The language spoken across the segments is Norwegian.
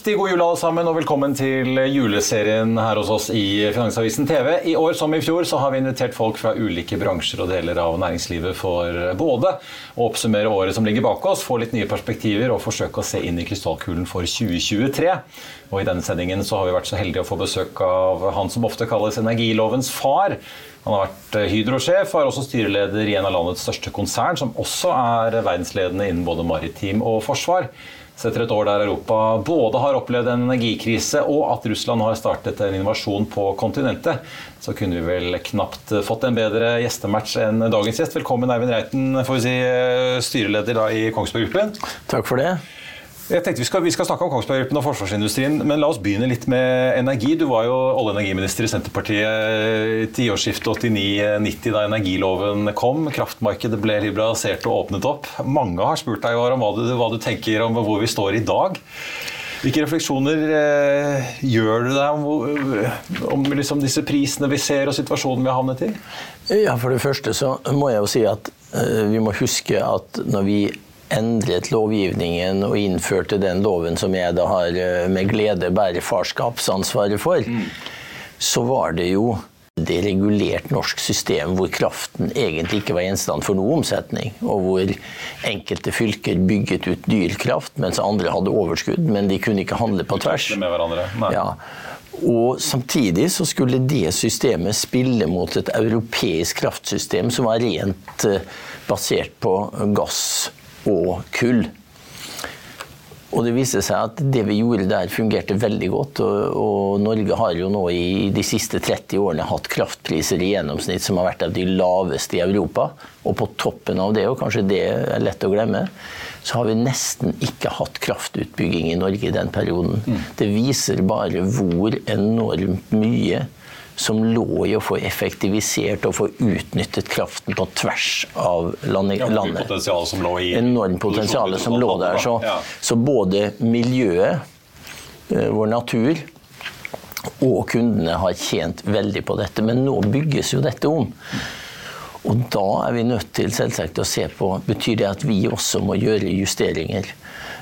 riktig god jul alle sammen, og velkommen til juleserien her hos oss i Finansavisen TV. I år som i fjor så har vi invitert folk fra ulike bransjer og deler av næringslivet for både å oppsummere året som ligger bak oss, få litt nye perspektiver og forsøke å se inn i krystallkulen for 2023. Og I denne sendingen så har vi vært så heldige å få besøk av han som ofte kalles energilovens far. Han har vært Hydro-sjef og er også styreleder i en av landets største konsern, som også er verdensledende innen både maritim og forsvar. Så etter et år der Europa både har opplevd en energikrise og at Russland har startet en invasjon på kontinentet, så kunne vi vel knapt fått en bedre gjestematch enn dagens gjest. Velkommen, Eivind Reiten, får vi si, styreleder i Kongsberg Gruppen. Takk for det. Jeg tenkte vi skal, vi skal, snakke om Kongsberg Gruppen og forsvarsindustrien, men la oss begynne litt med energi. Du var jo olje- og energiminister i Senterpartiet til årsskiftet 89-90 da energiloven kom. Kraftmarkedet ble liberalisert og åpnet opp. Mange har spurt deg om hva du, hva du tenker om hvor vi står i dag. Hvilke refleksjoner eh, gjør du deg om, om liksom disse prisene vi ser og situasjonen vi har havnet i? Ja, For det første så må jeg jo si at eh, vi må huske at når vi endret lovgivningen og innførte den loven som jeg da har eh, med glede bærer farskapsansvaret for, mm. så var det jo det regulert norsk system hvor kraften egentlig ikke var gjenstand for noe omsetning, og hvor enkelte fylker bygget ut dyr kraft, mens andre hadde overskudd, men de kunne ikke handle på tvers. Ja. Og Samtidig så skulle det systemet spille mot et europeisk kraftsystem som var rent eh, basert på gass og kull. Og det viste seg at det vi gjorde der, fungerte veldig godt. Og, og, Norge har jo nå i de siste 30 årene hatt kraftpriser i gjennomsnitt som har vært av de laveste i Europa. Og på toppen av det, og kanskje det er lett å glemme, så har vi nesten ikke hatt kraftutbygging i Norge i den perioden. Mm. Det viser bare hvor enormt mye som lå i å få effektivisert og få utnyttet kraften på tvers av landet. Ja, potensial som lå i Enormt potensial som lå der. Så, ja. så både miljøet, eh, vår natur, og kundene har tjent veldig på dette. Men nå bygges jo dette om. Og da er vi nødt til selvsagt å se på betyr det at vi også må gjøre justeringer.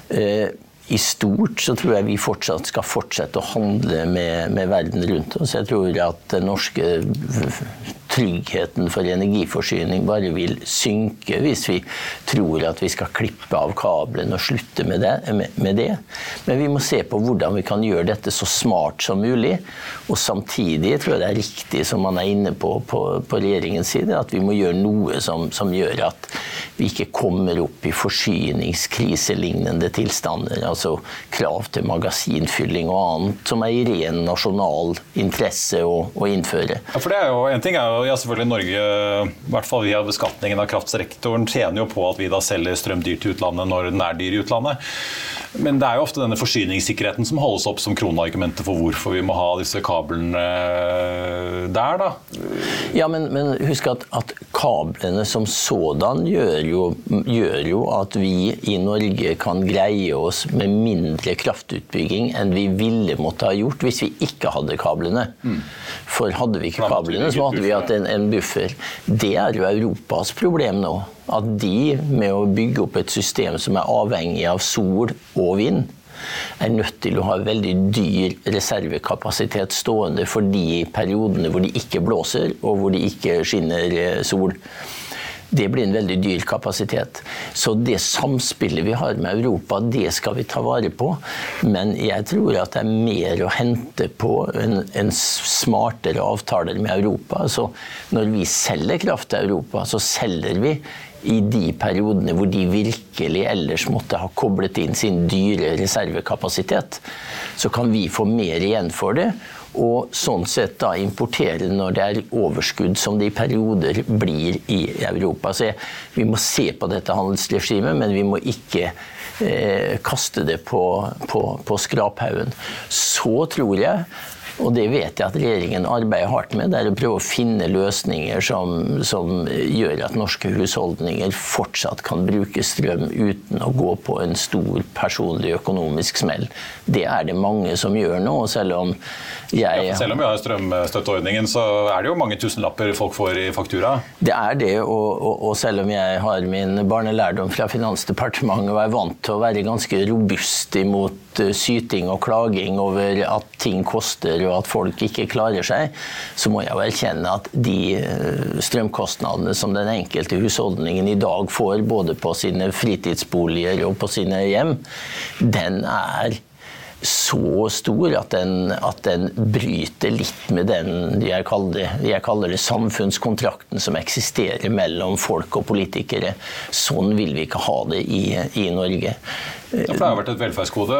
Eh, i stort så tror jeg vi fortsatt skal fortsette å handle med, med verden rundt oss. Jeg tror at det norske tryggheten for energiforsyning bare vil synke hvis vi tror at vi skal klippe av kablene og slutte med det. Men vi må se på hvordan vi kan gjøre dette så smart som mulig. Og samtidig tror jeg det er riktig, som man er inne på på, på regjeringens side, at vi må gjøre noe som, som gjør at vi ikke kommer opp i forsyningskriselignende tilstander. Altså krav til magasinfylling og annet som er i ren nasjonal interesse å, å innføre. Ja, for det er jo, en ting er jo ja, selvfølgelig Norge, i hvert fall via beskatningen av kraftsektoren, tjener jo på at vi da selger strøm dyrt til utlandet når den er dyr i utlandet. Men det er jo ofte denne forsyningssikkerheten som holdes opp som kroneargumentet for hvorfor vi må ha disse kablene eh, der, da. Ja, men, men husk at, at, kablene som sådan gjør jo, gjør jo, at vi i Norge kan greie oss med mindre kraftutbygging enn vi ville måtte ha gjort hvis vi ikke hadde kablene. Mm. For hadde vi ikke kablene, så hadde vi hatt en, en buffer. Det er jo Europas problem nå. At de, med å bygge opp et system som er avhengig av sol og vind, er nødt til å ha veldig dyr reservekapasitet stående for de periodene hvor de ikke blåser og hvor det ikke skinner eh, sol. Det blir en veldig dyr kapasitet. Så det samspillet vi har med Europa, det skal vi ta vare på. Men jeg tror at det er mer å hente på en, en smartere avtaler med Europa. Så når vi selger kraft til Europa, så selger vi i de periodene hvor de virkelig ellers måtte ha koblet inn sin dyre reservekapasitet, så kan vi få mer igjen for det. Og sånn sett da importere når det er overskudd, som det i perioder blir i Europa. Så vi må se på dette handelsregimet, men vi må ikke eh, kaste det på, på, på skraphaugen. Så tror jeg og det vet jeg at regjeringen arbeider hardt med. Det er å prøve å finne løsninger som, som, gjør at norske husholdninger fortsatt kan bruke strøm uten å gå på en stor personlig økonomisk smell. Det er det mange som gjør nå, selv om jeg ja, Selv om vi har strømstøtteordningen, så er det jo mange tusenlapper folk får i faktura? Det er det, og, og, og selv om jeg har min barnelærdom fra Finansdepartementet og er vant til å være ganske robust imot eh, syting og klaging over at ting koster og at folk ikke klarer seg, så må jeg jo erkjenne at de eh, strømkostnadene som den enkelte husholdningen i dag får, både på sine fritidsboliger og på sine hjem, den er så stor at den, at den, bryter litt med den jeg kaller, jeg kaller, det samfunnskontrakten som eksisterer mellom folk og politikere. Sånn vil vi ikke ha det i, i Norge. Det har vært et velferdsgode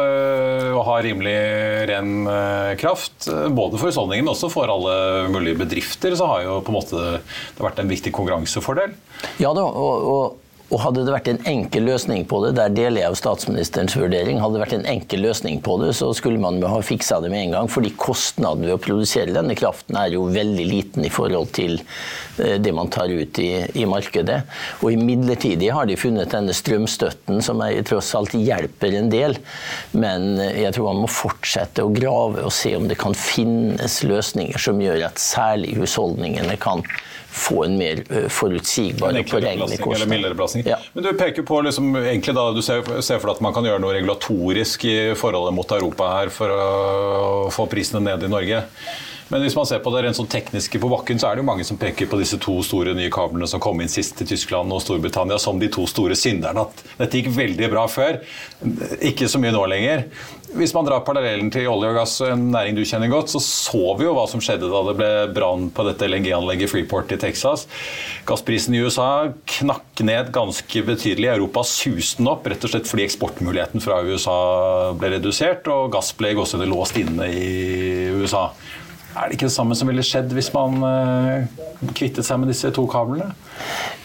å ha rimelig ren eh, kraft. Både for husholdningene, men også for alle mulige bedrifter. Så har jo på en måte det vært en viktig konkurransefordel. Ja da, og, og og hadde det vært en enkel løsning på det, der deler jeg av statsministerens vurdering, hadde det vært en enkel løsning på det, så skulle man ha fiksa det med en gang. Fordi kostnaden ved å produsere denne kraften er jo veldig liten i forhold til eh, det man tar ut i, i markedet. Og imidlertid har de funnet denne strømstøtten, som er, tross alt hjelper en del. Men jeg tror man må fortsette å grave og se om det kan finnes løsninger som gjør at særlig husholdningene kan få en mer eh, forutsigbar og påregnelig kostnad. Ja. Men du peker på liksom, egentlig da, du ser, ser, for deg at man kan gjøre noe regulatorisk i forholdet mot Europa her for å få prisene ned i Norge. Men hvis man ser på det rent sånn tekniske på bakken, så er det jo mange som peker på disse to store nye kablene som kom inn sist til Tyskland og Storbritannia som de to store synderne. At dette gikk veldig bra før. Ikke så mye nå lenger. Hvis man drar parallellen til olje og gass, en næring du kjenner godt, så så vi jo hva som skjedde da det ble brann på dette LNG-anlegget Freeport i Texas. Gassprisen i USA knakk ned ganske betydelig. Europa suste den opp rett og slett fordi eksportmuligheten fra USA ble redusert, og gass ble også låst inne i USA. Er det ikke det samme som ville skjedd hvis man uh, kvittet seg med disse to kablene?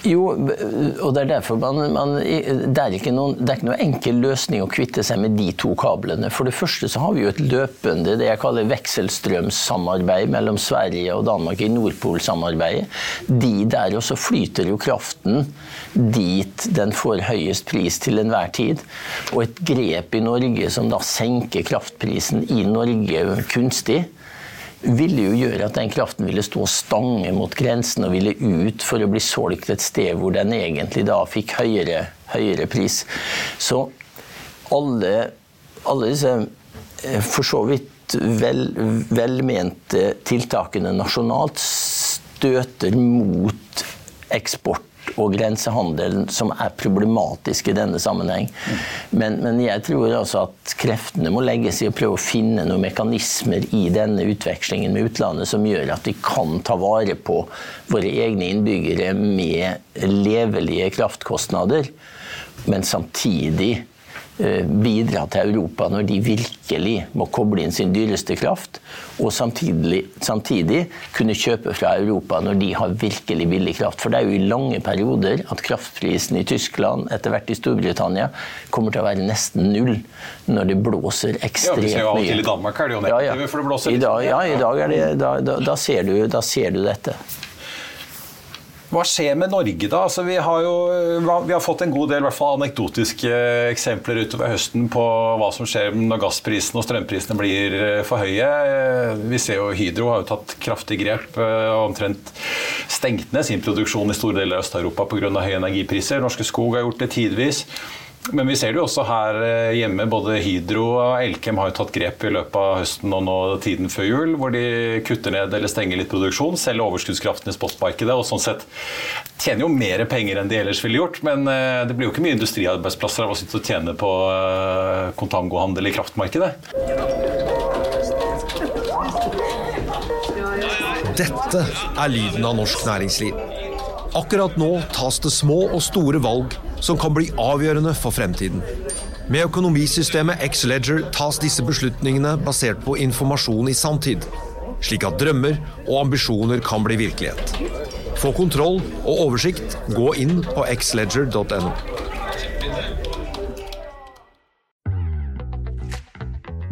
Jo, og det er derfor man, man det, er ikke noen, det er ikke noen enkel løsning å kvitte seg med de to kablene. For det første så har vi jo et løpende det jeg kaller vekselstrømssamarbeid mellom Sverige og Danmark i Nordpol-samarbeidet. De der også flyter jo kraften dit den får høyest pris til enhver tid. Og et grep i Norge som da senker kraftprisen i Norge kunstig, ville jo gjøre at den kraften ville stå stange mot grensen og ville ut for å bli solgt et sted hvor den egentlig da fikk høyere, høyere pris. Så alle, alle disse eh, for så vidt vel, velmente tiltakene nasjonalt støter mot eksport og grensehandelen som er problematisk i denne sammenheng. Men, men, jeg tror altså at kreftene må legges i å prøve å finne noen mekanismer i denne utvekslingen med utlandet som gjør at vi kan ta vare på våre egne innbyggere med levelige kraftkostnader, men samtidig bidra til Europa når de virkelig må koble inn sin dyreste kraft, og samtidig, samtidig, kunne kjøpe fra Europa når de har virkelig billig kraft. For det er jo i lange perioder at kraftprisen i Tyskland, etter hvert i Storbritannia, kommer til å være nesten null når det blåser ekstremt mye. Ja, og til i Danmark er det jo negative, for det blåser litt. Ja, i dag er det, da, da, da, ser du, da ser du dette. Hva skjer med Norge da? Altså, vi, har jo, vi har fått en god del fall, anekdotiske eksempler utover høsten på hva som skjer når gassprisene og strømprisene blir eh, for høye. Vi ser jo Hydro har jo tatt kraftig grep eh, og omtrent stengt ned sin produksjon i store deler av Øst-Europa pga. høye energipriser. Norske Skog har gjort det tidvis. Men vi ser det jo også her eh, hjemme. Både Hydro og Elkem har jo tatt grep i løpet av høsten og nå tiden før jul, hvor de kutter ned eller stenger litt produksjon, selger overskuddskraften i spotmarkedet og sånn sett tjener jo mer penger enn de ellers ville gjort. Men eh, det blir jo ikke mye industriarbeidsplasser av å sitte og tjene på eh, kontangohandel i kraftmarkedet. Dette er lyden av norsk næringsliv. Akkurat nå tas det små og store valg som kan bli avgjørende for fremtiden. Med økonomisystemet X-Leger tas disse beslutningene basert på informasjon i sanntid, slik at drømmer og ambisjoner kan bli virkelighet. Få kontroll og oversikt, gå inn på xledger.no.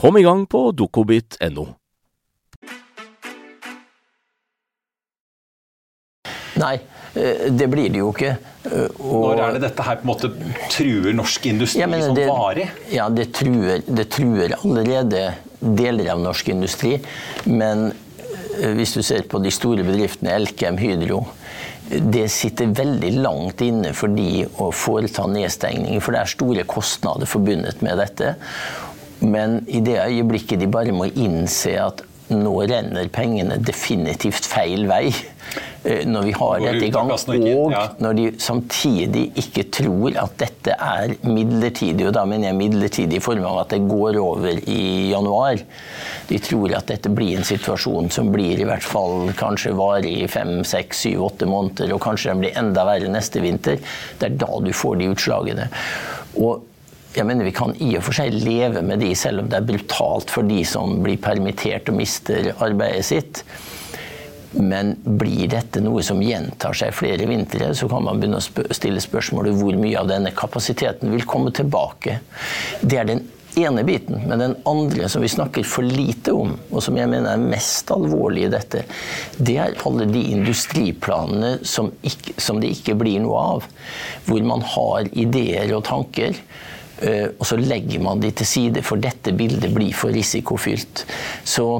Kom i gang på dokobit.no. Nei, Eh, det blir det jo ikke. Eh, og Når er det dette her på en måte truer norsk industri ja, som varig? Ja, det truer, det truer allerede deler av norsk industri. Men eh, hvis du ser på de store bedriftene, Elkem, Hydro det sitter veldig langt inne for de å foreta nedstengning, for det er store kostnader forbundet med dette. Men i det øyeblikket de bare må innse at nå renner pengene definitivt feil vei eh, når vi har dette i gang. Og når de samtidig ikke tror at dette er midlertidig, og da mener jeg midlertidig i form av at det går over i januar. De tror at dette blir en situasjon som blir i hvert fall kanskje varig i fem, seks, syv, åtte måneder, og kanskje den blir enda verre neste vinter. Det er da du får de utslagene. Og jeg mener Vi kan i og for seg leve med de, selv om det er brutalt for de som blir permittert og mister arbeidet sitt. Men blir dette noe som gjentar seg flere vintre, så kan man begynne å stille spørsmålet hvor mye av denne kapasiteten vil komme tilbake. Det er den ene biten. Men den andre som vi snakker for lite om, og som jeg mener er mest alvorlig i dette, det er alle de industriplanene som, ikke, som det ikke blir noe av. Hvor man har ideer og tanker. Eh, og så legger man de til side, for dette bildet blir for risikofylt. Så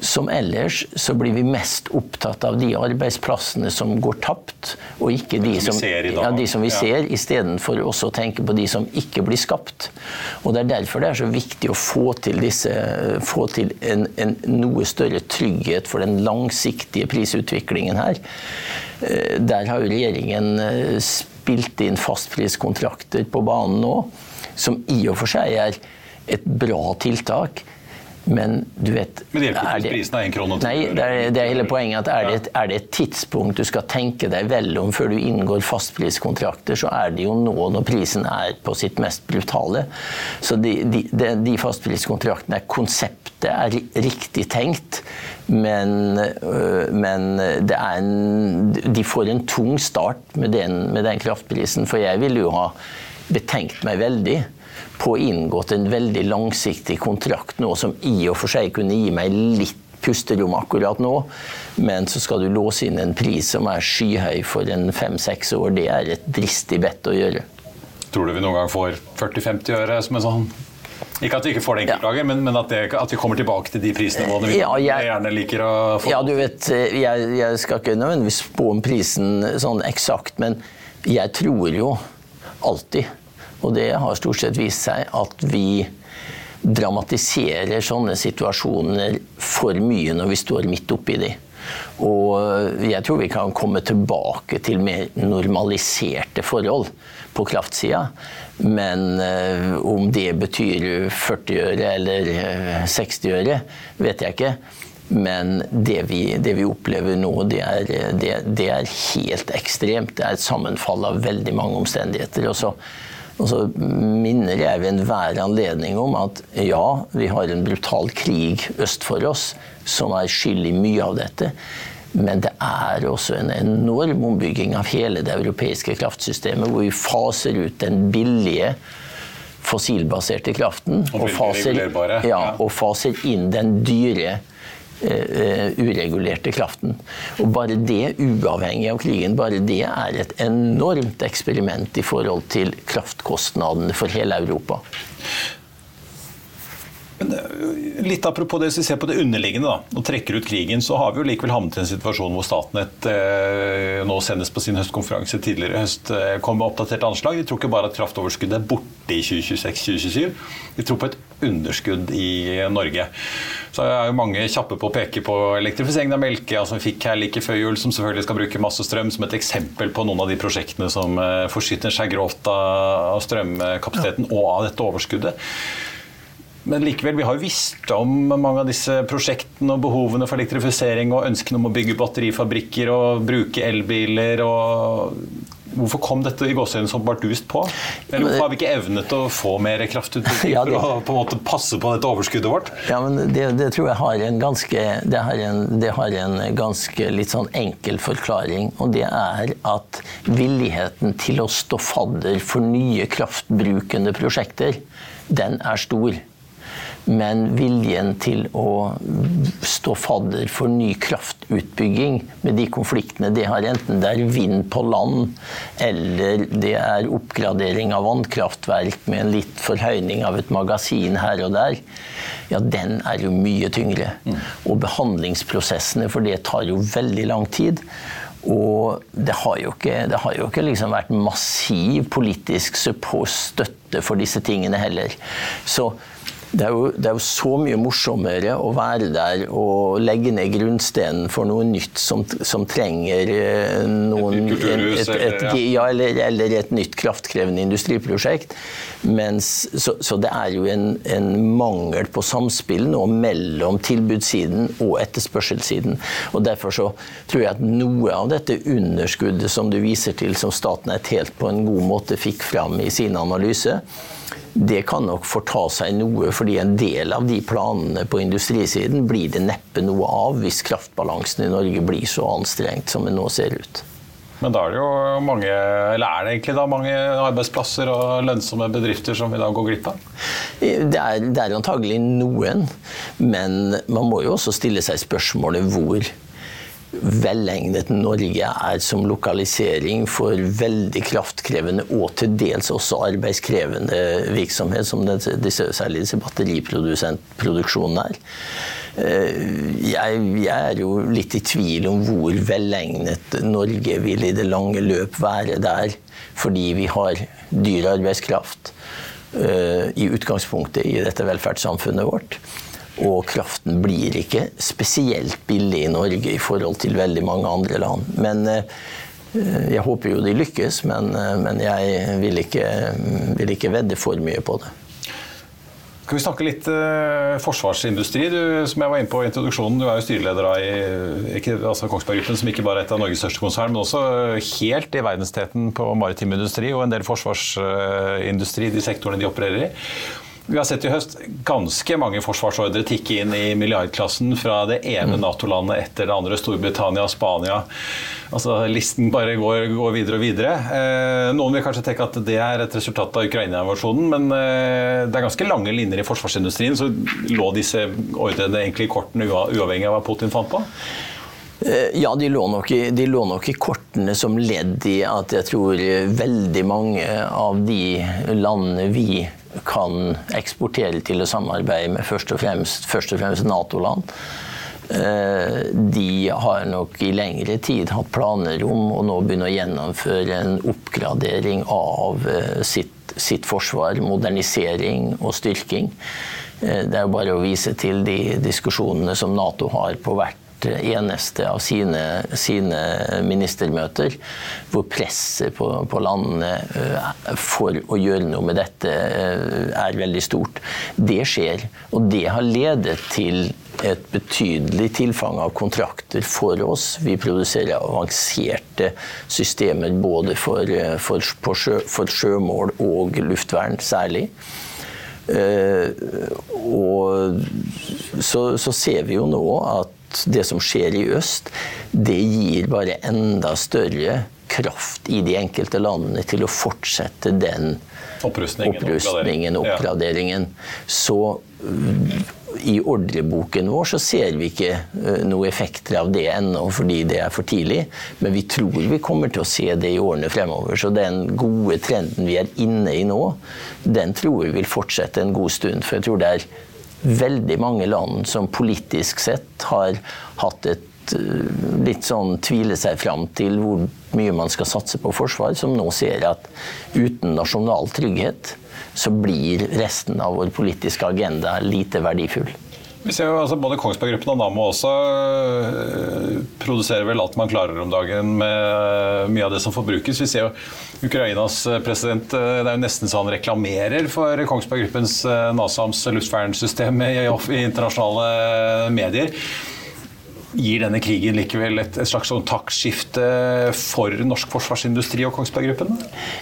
som ellers så blir vi mest opptatt av de arbeidsplassene som går tapt, og ikke de som, ja, de som vi ser, istedenfor også å tenke på de som ikke blir skapt. Og Det er derfor det er så viktig å få til, disse, få til en, en noe større trygghet for den langsiktige prisutviklingen her. Eh, der har jo regjeringen eh, spilt inn fastpriskontrakter på banen nå, som i og for seg er et bra tiltak. Men du vet Men det hjelper ikke prisen av én krone? Nei, det er, det er, hele poenget. at er det, et, er det, et, tidspunkt du skal tenke deg vel om før du inngår fastpriskontrakter, så er det jo nå når prisen er på sitt mest brutale. Så de, de, de, de fastpriskontraktene, konseptet er riktig tenkt. Men, øh, men en, de får en tung start med den, med den kraftprisen. For jeg ville jo ha betenkt meg veldig på inngått en veldig langsiktig kontrakt nå, som i og for seg kunne gi meg litt pusterom akkurat nå, men så skal du låse inn en pris som er skyhøy for en fem-seks år. Det er et dristig bedt å gjøre. Tror du vi noen gang får 40-50 øre som en sånn ikke at vi ikke får det enkeltdager, ja. men, men at, det, at, vi kommer tilbake til de prisnivåene vi ja, jeg, gjerne liker å få. Ja, du vet, jeg, jeg skal ikke nødvendigvis spå om prisen sånn eksakt, men jeg tror jo alltid og det har stort sett vist seg at vi dramatiserer sånne situasjoner for mye når vi står midt oppi de. Og jeg tror vi kan komme tilbake til mer normaliserte forhold på kraftsida. Men uh, om det betyr 40 øre eller 60 eh, øre, vet jeg ikke. Men det vi, det vi opplever nå, det er, det, det er, helt ekstremt. Det er et sammenfall av veldig mange omstendigheter. Og så og så minner jeg ved enhver anledning om at ja, vi har en brutal krig øst for oss som er skyld i mye av dette. Men det er også en enorm ombygging av hele det europeiske kraftsystemet, hvor vi faser ut den billige fossilbaserte kraften og, og, faser, ja, og faser inn den dyre uregulerte kraften. Og bare det, uavhengig av krigen, bare det er et enormt eksperiment i forhold til kraftkostnadene for hele Europa. Men eh, litt apropos det, Hvis vi ser på det underliggende da, og trekker ut krigen, så har vi jo likevel havnet i en situasjon hvor Statnett eh, nå sendes på sin høstkonferanse tidligere i høst eh, kom med oppdatert anslag. De tror ikke bare at kraftoverskuddet er borte i 2026-2027, de tror på et underskudd i Norge. Så er jo mange kjappe på å peke på elektrifiseringen av Melkøya, som vi fikk her like før jul, som selvfølgelig skal bruke masse strøm, som et eksempel på noen av de prosjektene som eh, forsyner seg grovt av strømkapasiteten og av dette overskuddet. Men likevel, vi har jo visst om mange av disse prosjektene og behovene for elektrifisering og ønskene om å bygge batterifabrikker og bruke elbiler. og Hvorfor kom dette i gåseøynene så bardust på? Eller hvorfor har vi ikke evnet å få mer kraftutbygging ja, for å på en måte passe på dette overskuddet vårt? Ja, men Det, det tror jeg har en ganske det har en, det har en ganske litt sånn enkel forklaring. Og det er at villigheten til å stå fadder for nye kraftbrukende prosjekter, den er stor. Men viljen til å stå fadder for ny kraftutbygging med de konfliktene det har, enten det er vind på land eller det er oppgradering av vannkraftverk med en litt forhøyning av et magasin her og der, ja, den er jo mye tyngre. Og behandlingsprosessene for det tar jo veldig lang tid. Og det har jo ikke, har jo ikke liksom vært massiv politisk støtte for disse tingene heller. Så det er, jo, det er, jo, så mye morsommere å være der og legge ned grunnstenen for noe nytt som, som trenger eh, noen, et, et, et, ja, eller, eller, et nytt kraftkrevende industriprosjekt. Mens, så, så, det er jo en, en, mangel på samspill nå mellom tilbudssiden og etterspørselssiden. Og Derfor så tror jeg at noe av dette underskuddet som du viser til, som Statnett helt på en god måte fikk fram i sin analyse, Det kan nok forta seg noe, fordi en del av de planene på industrisiden blir det neppe noe av hvis kraftbalansen i Norge blir så anstrengt som det nå ser ut. Men da er det jo mange, eller er det egentlig da mange arbeidsplasser og lønnsomme bedrifter som vi da går glipp av? Det er, det er antagelig noen, men man må jo også stille seg spørsmålet hvor velegnet Norge er som lokalisering for veldig kraftkrevende og til dels også arbeidskrevende virksomhet, som disse, særlig disse batteriproduksjonene er. Eh, jeg, jeg, er jo litt i tvil om hvor velegnet Norge vil i det lange løp være der, fordi vi har dyr arbeidskraft uh, i utgangspunktet i dette velferdssamfunnet vårt. Og kraften blir ikke spesielt billig i Norge i forhold til veldig mange andre land. Men uh, jeg håper jo de lykkes, men, uh, men jeg vil ikke, vil ikke vedde for mye på det. Skal vi snakke litt eh, forsvarsindustri? Du, som jeg var inne på i introduksjonen, du er jo styreleder i ikke, altså Kongsberg Gruppen, som ikke bare er et av Norges største konsern, men også helt i verdensteten på maritim industri og en del forsvarsindustri, de sektorene de opererer i. Vi har sett i høst ganske mange forsvarsordre tikke inn i milliardklassen fra det ene mm. Nato-landet etter det andre, Storbritannia, Spania. Altså, listen bare går, går videre og videre. Eh, noen vil kanskje tenke at det er et resultat av Ukraina-invasjonen, men eh, det er ganske lange linjer i forsvarsindustrien. Så lå disse ordrene egentlig i kortene uavhengig av hva Putin fant på? Eh, ja, de lå, i, de lå, nok i, kortene som ledd i at jeg tror veldig mange av de landene vi kan eksportere til å samarbeide med først og fremst, og fremst Nato-land. Eh, de har nok i lengre tid hatt planer om å nå begynne å gjennomføre en oppgradering av eh, sitt, sitt forsvar. Modernisering og styrking. Eh, det er jo bare å vise til de diskusjonene som Nato har på hvert eneste av sine, sine ministermøter, hvor presset på, på, landene eh, for å gjøre noe med dette eh, er veldig stort. Det skjer, og det har ledet til et betydelig tilfang av kontrakter for oss. Vi produserer avanserte systemer både for, eh, for, sjø, for sjømål og luftvern særlig. Uh, og så, så, ser vi jo nå at det som skjer i øst, det gir bare enda større kraft i de enkelte landene til å fortsette den opprustningen, opprustningen oppgraderingen. Så i ordreboken vår så ser vi ikke noen effekter av det ennå fordi det er for tidlig, men vi tror vi kommer til å se det i årene fremover. Så den gode trenden vi er inne i nå, den tror vi vil fortsette en god stund. For jeg tror det er veldig mange land som politisk sett har hatt et eh, litt sånn tvile seg fram til hvor mye man skal satse på forsvar, som nå ser at uten nasjonal trygghet så blir resten av vår politiske agenda lite verdifull. Vi ser jo altså Både Kongsberg Gruppen og Nammo også øh, produserer vel alt man klarer om dagen med mye av det som forbrukes. Vi ser jo Ukrainas øh, president det er jo nesten så han reklamerer for Kongsberg Gruppens NASAMS luftvernsystem i internasjonale medier. Gir denne krigen likevel et, et slags sånn taktskifte for norsk forsvarsindustri og Kongsberg Gruppen?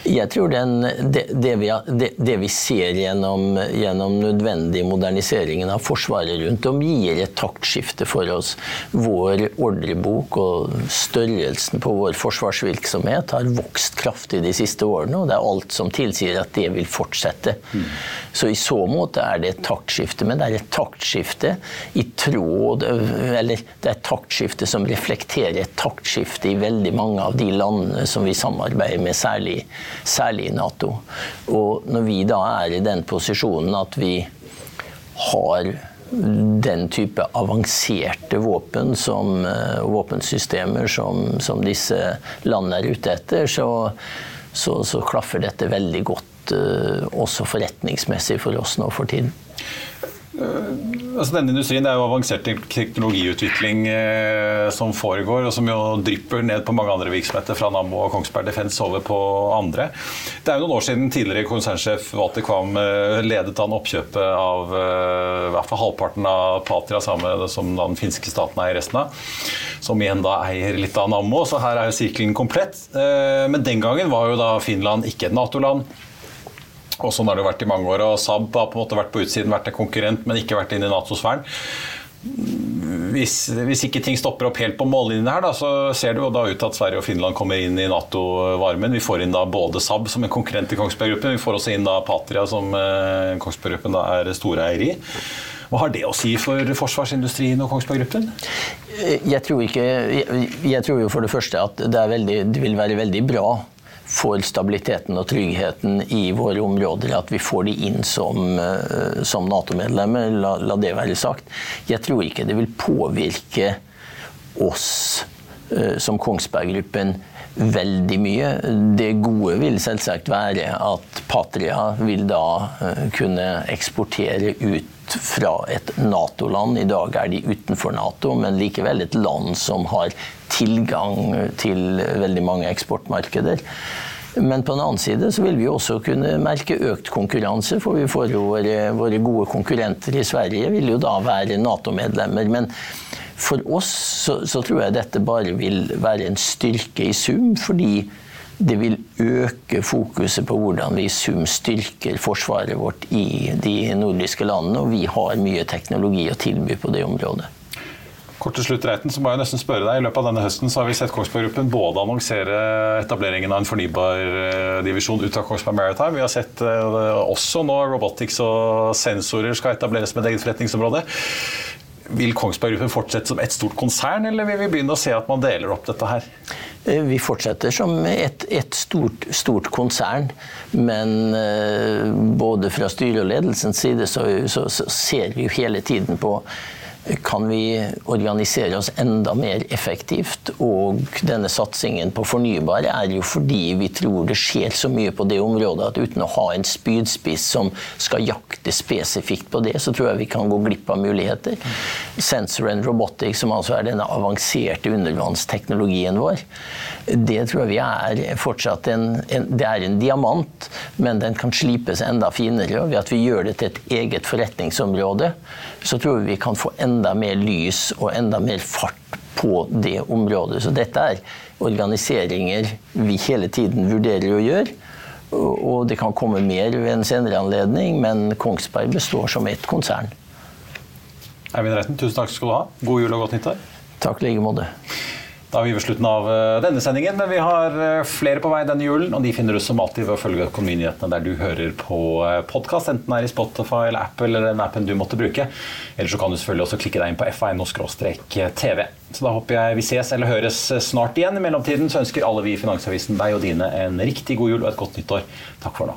Jeg tror den, det, det, vi, det, det, vi, ser gjennom, gjennom nødvendig moderniseringen av Forsvaret rundt om, gir et taktskifte for oss. Vår ordrebok og størrelsen på vår forsvarsvirksomhet har vokst kraftig de siste årene, og det er alt som tilsier at det vil fortsette. Mm. Så i så måte er det et taktskifte, men det er et taktskifte i tråd Eller det er et taktskifte som reflekterer et taktskifte i veldig mange av de landene som vi samarbeider med, særlig, særlig i Nato. Og når vi da er i den posisjonen at vi har den type avanserte våpen som uh, våpensystemer som, som, disse landene er ute etter, så, så, så klaffer dette veldig godt uh, også forretningsmessig for oss nå for tiden. Uh, altså denne industrien er jo avansert teknologiutvikling eh, som foregår, og som jo drypper ned på mange andre virksomheter, fra Nammo og Kongsberg Defence over på andre. Det er jo noen år siden tidligere konsernsjef Walter Kvam eh, ledet an oppkjøpet av eh, hvert fall halvparten av Patria, sammen som den finske staten eier resten av. Som igjen da eier litt av Nammo, så her er jo sirkelen komplett. Eh, men den gangen var jo da Finland ikke et Nato-land. Og sånn har det vært i mange år. og Saab har på en måte vært på utsiden, vært en konkurrent, men ikke vært inne i Nato-sfæren. Hvis, hvis, ikke ting stopper opp helt på mållinjen her, da, så ser det jo da ut til at Sverige og Finland kommer inn i Nato-varmen. Vi får inn da både Saab som en konkurrent i Kongsberg Gruppen, vi får også inn da Patria som eh, Kongsberg Gruppen da er storeier i. Hva har det å si for forsvarsindustrien og Kongsberg Gruppen? Jeg tror, ikke, jeg, jeg tror jo for det første at det, veldig, det vil være veldig bra for stabiliteten og tryggheten i våre områder at vi får de inn som, eh, som Nato-medlemmer. La, la, det være sagt. Jeg tror ikke det vil påvirke oss uh, som Kongsberg Gruppen veldig mye. Det gode vil selvsagt være at Patria vil da uh, kunne eksportere ut fra et Nato-land. I dag er de utenfor Nato, men likevel et land som har tilgang til veldig mange eksportmarkeder. Men på den annen side så vil vi også kunne merke økt konkurranse, for vi får jo våre, våre gode konkurrenter i Sverige vil jo da være Nato-medlemmer. Men for oss så, så, tror jeg dette bare vil være en styrke i sum, fordi det vil øke fokuset på hvordan vi i sum styrker forsvaret vårt i de nordiske landene, og vi har mye teknologi å tilby på det området. Kort til slutt, Reiten, så må jeg nesten spørre deg. I løpet av denne høsten så har vi sett Kongsberg Gruppen både annonsere etableringen av en fornybardivisjon ut av Kongsberg Maritime. Vi har sett uh, også nå robotics og sensorer skal etableres med et eget forretningsområde. Vil Kongsberg Gruppen fortsette som et stort konsern, eller vil vi begynne å se at man deler opp dette her? Eh, vi fortsetter som et, et stort, stort, konsern, men uh, både fra styret og ledelsens side så, så, så ser vi jo hele tiden på kan vi organisere oss enda mer effektivt. Og denne satsingen på fornybare er jo fordi vi tror det skjer så mye på det området at uten å ha en spydspiss som skal jakte spesifikt på det, så tror jeg vi kan gå glipp av muligheter. Sensor and Robotics, som altså er denne avanserte undervannsteknologien vår, det tror jeg vi er fortsatt en, en, Det er en diamant, men den kan slipes enda finere. Ved at vi gjør det til et eget forretningsområde, så tror vi vi kan få enda enda mer lys og enda mer fart på det området. Så dette er organiseringer vi hele tiden vurderer å gjøre. Og det kan komme mer ved en senere anledning, men Kongsberg består som ett konsern. Eivind Reiten, tusen takk skal du ha. God jul og godt nyttår. Takk i like måte. Da er vi ved slutten av eh, denne sendingen, men vi har eh, flere på vei denne julen. Og de finner du som alltid ved å følge Økonominyhetene der du hører på eh, podkast, enten det er i Spotify eller Apple eller den appen du måtte bruke. Eller så kan du selvfølgelig også klikke deg inn på f1-tv. Så da håper jeg vi ses eller høres snart igjen. I mellomtiden så ønsker alle vi i Finansavisen deg og dine en riktig god jul og et godt nyttår. Takk for nå.